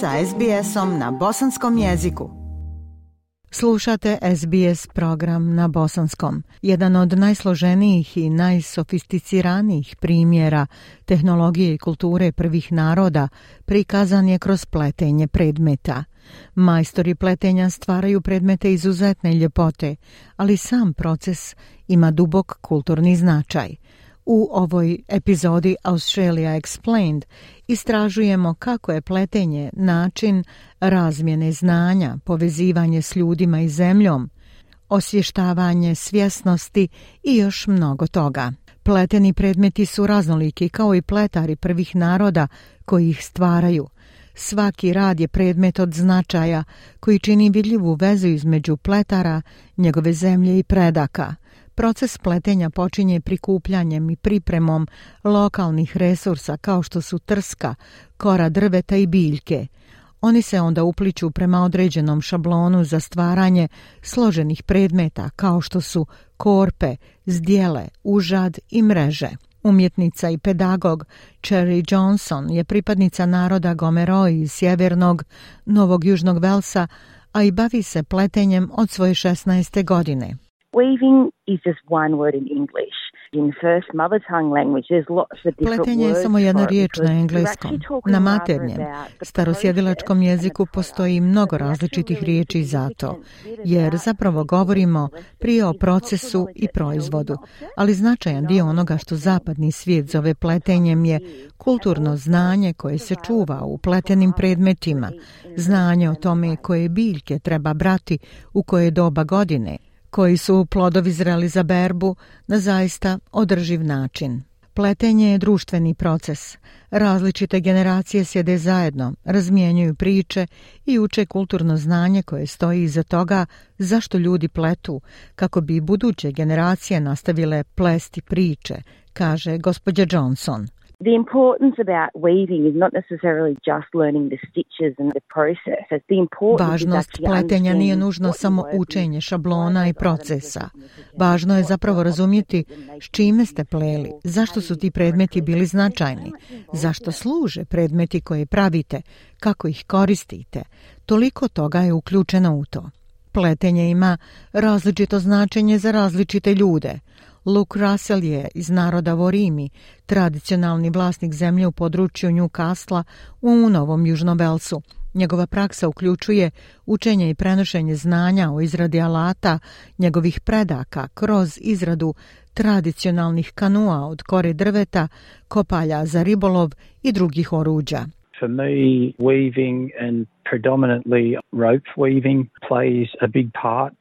sa SBS-om na bosanskom jeziku. Slušate SBS program na bosanskom. Jedan od najsloženijih i najsofisticiranijih primjera tehnologije i kulture prvih naroda prikazan je kroz pletenje predmeta. Majstori pletenja stvaraju predmete izuzetne ljepote, ali sam proces ima dubok kulturni značaj – u ovoj epizodi Australia Explained istražujemo kako je pletenje način razmjene znanja, povezivanje s ljudima i zemljom, osvještavanje svjesnosti i još mnogo toga. Pleteni predmeti su raznoliki kao i pletari prvih naroda koji ih stvaraju. Svaki rad je predmet od značaja koji čini vidljivu vezu između pletara, njegove zemlje i predaka – Proces pletenja počinje prikupljanjem i pripremom lokalnih resursa kao što su trska, kora drveta i biljke. Oni se onda upliću prema određenom šablonu za stvaranje složenih predmeta kao što su korpe, zdjele, užad i mreže. Umjetnica i pedagog Cherry Johnson je pripadnica naroda Gomeroi iz sjevernog Novog Južnog Velsa, a i bavi se pletenjem od svoje 16. godine. Pletenje je samo jedna riječ na engleskom. Na maternjem, starosjedilačkom jeziku postoji mnogo različitih riječi za to, jer zapravo govorimo prije o procesu i proizvodu, ali značajan dio onoga što zapadni svijet zove pletenjem je kulturno znanje koje se čuva u pletenim predmetima, znanje o tome koje biljke treba brati u koje doba godine koji su plodovi zreli za berbu na zaista održiv način. Pletenje je društveni proces. Različite generacije sjede zajedno, razmijenjuju priče i uče kulturno znanje koje stoji iza toga zašto ljudi pletu, kako bi buduće generacije nastavile plesti priče, kaže gospođa Johnson. The importance about weaving is not necessarily just learning the stitches and the process. the Važnost pletenja nije nužno samo učenje šablona i procesa. Važno je zapravo razumjeti s čime ste pleli, zašto su ti predmeti bili značajni, zašto služe predmeti koje pravite, kako ih koristite. Toliko toga je uključeno u to. Pletenje ima različito značenje za različite ljude. Luke Russell je iz naroda Vorimi, tradicionalni vlasnik zemlje u području Newcastle u Novom Južnom belsu Njegova praksa uključuje učenje i prenošenje znanja o izradi alata njegovih predaka kroz izradu tradicionalnih kanua od kore drveta, kopalja za ribolov i drugih oruđa. For me, weaving and predominantly rope weaving plays a big part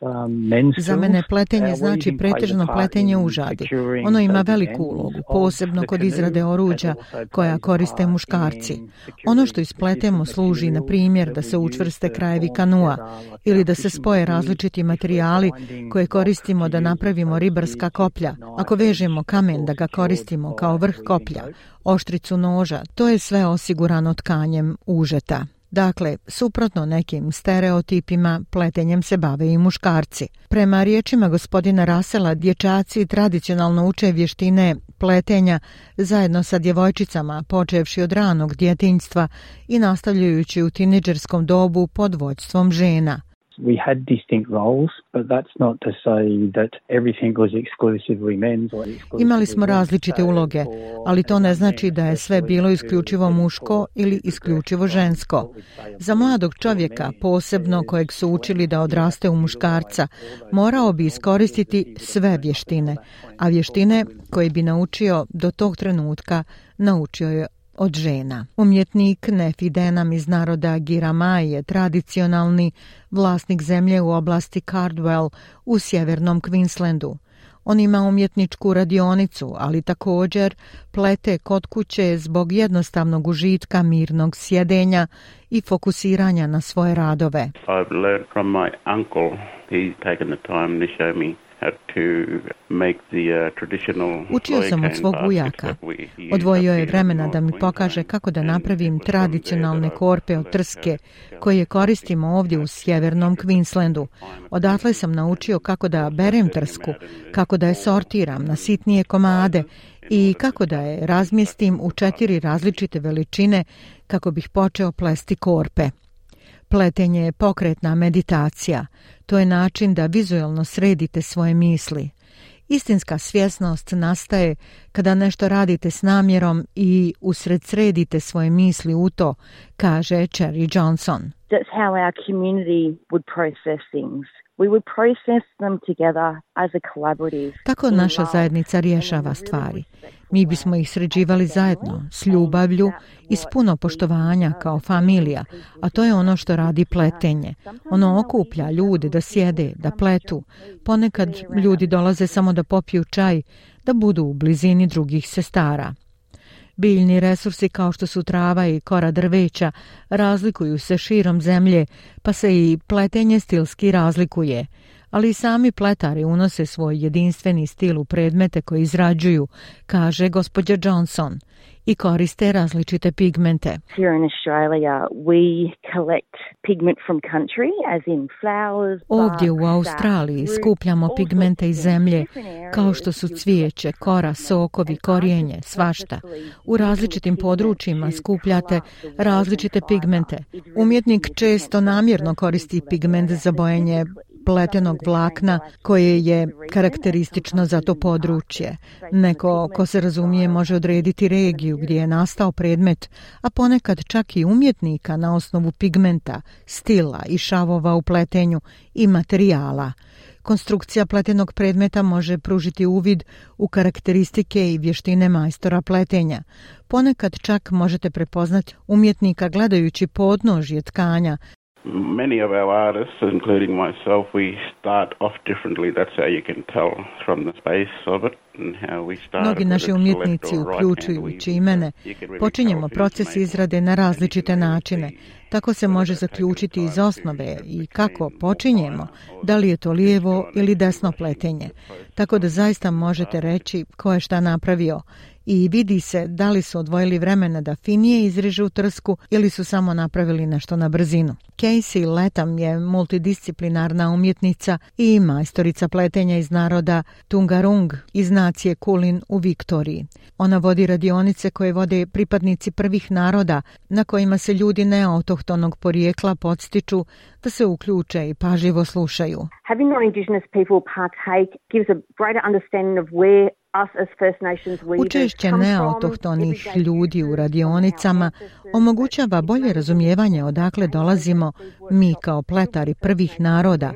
Um, Za mene pletenje uh, znači pretežno pletenje užadi. Ono ima veliku ulogu, posebno kod izrade oruđa koja koriste muškarci. Ono što ispletemo služi, na primjer, da se učvrste krajevi kanua ili da se spoje različiti materijali koje koristimo da napravimo ribarska koplja. Ako vežemo kamen da ga koristimo kao vrh koplja, oštricu noža, to je sve osigurano tkanjem užeta. Dakle, suprotno nekim stereotipima, pletenjem se bave i muškarci. Prema riječima gospodina Rasela, dječaci tradicionalno uče vještine pletenja zajedno sa djevojčicama, počevši od ranog djetinjstva i nastavljajući u tineđerskom dobu pod vođstvom žena – Imali smo različite uloge, ali to ne znači da je sve bilo isključivo muško ili isključivo žensko. Za mladog čovjeka, posebno kojeg su učili da odraste u muškarca, morao bi iskoristiti sve vještine, a vještine koje bi naučio do tog trenutka naučio je od žena. Umjetnik Nefidenam iz naroda Giramai je tradicionalni vlasnik zemlje u oblasti Cardwell u sjevernom Queenslandu. On ima umjetničku radionicu, ali također plete kod kuće zbog jednostavnog užitka mirnog sjedenja i fokusiranja na svoje radove. I've learned from my uncle. He's taken the time to show me Uh, Učio sam od svog ujaka. Odvojio je vremena da mi pokaže kako da napravim tradicionalne korpe od trske koje koristimo ovdje u sjevernom Queenslandu. Odatle sam naučio kako da berem trsku, kako da je sortiram na sitnije komade i kako da je razmjestim u četiri različite veličine kako bih počeo plesti korpe. Pletenje je pokretna meditacija to je način da vizualno sredite svoje misli. Istinska svjesnost nastaje kada nešto radite s namjerom i usred sredite svoje misli u to, kaže Cherry Johnson. That's how our community would process tako naša zajednica rješava stvari. Mi bismo ih sređivali zajedno, s ljubavlju i s puno poštovanja kao familija, a to je ono što radi pletenje. Ono okuplja ljude da sjede, da pletu. Ponekad ljudi dolaze samo da popiju čaj, da budu u blizini drugih sestara. Biljni resursi kao što su trava i kora drveća razlikuju se širom zemlje, pa se i pletenje stilski razlikuje. Ali sami pletari unose svoj jedinstveni stil u predmete koje izrađuju, kaže gospođa Johnson i koriste različite pigmente. Ovdje u Australiji skupljamo pigmente iz zemlje kao što su cvijeće, kora, sokovi, korijenje, svašta. U različitim područjima skupljate različite pigmente. Umjetnik često namjerno koristi pigment za bojenje pletenog vlakna koje je karakteristično za to područje. Neko ko se razumije može odrediti regiju gdje je nastao predmet, a ponekad čak i umjetnika na osnovu pigmenta, stila i šavova u pletenju i materijala. Konstrukcija pletenog predmeta može pružiti uvid u karakteristike i vještine majstora pletenja. Ponekad čak možete prepoznati umjetnika gledajući podnožje tkanja many of our artists, including myself, we start off differently. That's how you can tell from the space of it and how we start. Mnogi naši umjetnici, uključujući i mene, počinjemo proces izrade na različite načine. Tako se može zaključiti iz osnove i kako počinjemo, da li je to lijevo ili desno pletenje. Tako da zaista možete reći ko je šta napravio i vidi se da li su odvojili vremena da finije izrežu trsku ili su samo napravili nešto na brzinu. Casey Letam je multidisciplinarna umjetnica i majstorica pletenja iz naroda Tungarung iz nacije Kulin u Viktoriji. Ona vodi radionice koje vode pripadnici prvih naroda na kojima se ljudi toh autohtonog porijekla podstiču da se uključe i pažljivo slušaju. Učešće neautohtonih ljudi u radionicama omogućava bolje razumijevanje odakle dolazimo mi kao pletari prvih naroda,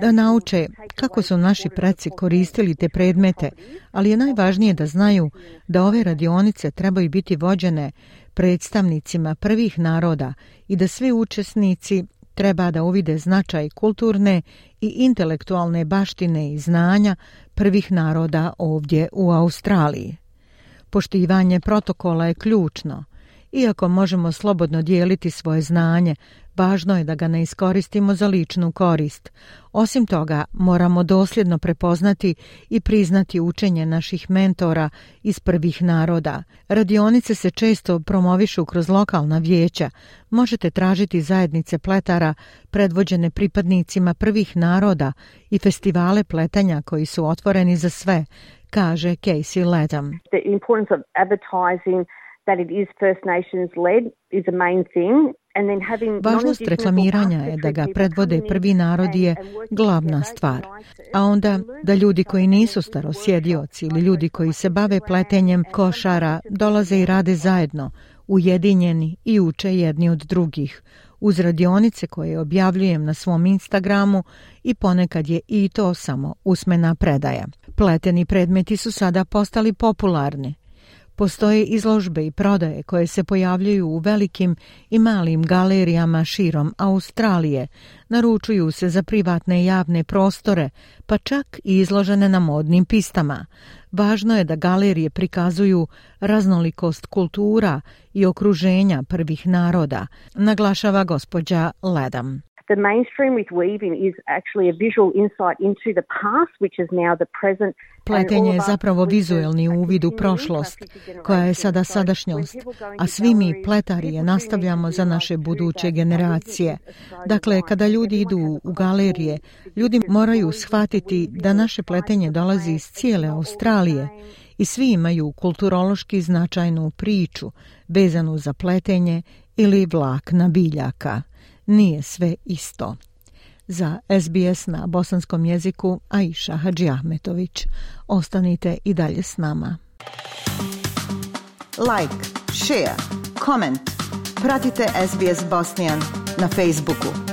da nauče kako su naši preci koristili te predmete, ali je najvažnije da znaju da ove radionice trebaju biti vođene predstavnicima prvih naroda i da svi učesnici treba da uvide značaj kulturne i intelektualne baštine i znanja prvih naroda ovdje u Australiji. Poštivanje protokola je ključno, iako možemo slobodno dijeliti svoje znanje, važno je da ga ne iskoristimo za ličnu korist. Osim toga, moramo dosljedno prepoznati i priznati učenje naših mentora iz prvih naroda. Radionice se često promovišu kroz lokalna vijeća. Možete tražiti zajednice pletara predvođene pripadnicima prvih naroda i festivale pletanja koji su otvoreni za sve, kaže Casey Ledham. The importance of advertising Važnost reklamiranja je da ga predvode prvi narod je glavna stvar, a onda da ljudi koji nisu starosjedioci ili ljudi koji se bave pletenjem košara dolaze i rade zajedno, ujedinjeni i uče jedni od drugih, uz radionice koje objavljujem na svom Instagramu i ponekad je i to samo usmena predaja. Pleteni predmeti su sada postali popularni, Postoje izložbe i prodaje koje se pojavljuju u velikim i malim galerijama širom Australije. Naručuju se za privatne i javne prostore, pa čak i izložene na modnim pistama. Važno je da galerije prikazuju raznolikost kultura i okruženja prvih naroda, naglašava gospođa Ledam. The mainstream with weaving is actually a visual insight into the past, which is now the present. Pletenje je zapravo vizuelni uvid u prošlost, koja je sada sadašnjost, a svi mi pletarije nastavljamo za naše buduće generacije. Dakle, kada ljudi idu u galerije, ljudi moraju shvatiti da naše pletenje dolazi iz cijele Australije i svi imaju kulturološki značajnu priču vezanu za pletenje ili vlak na biljaka nije sve isto. Za SBS na bosanskom jeziku Aisha Hadži Ostanite i dalje s nama. Like, share, comment. Pratite SBS Bosnian na Facebooku.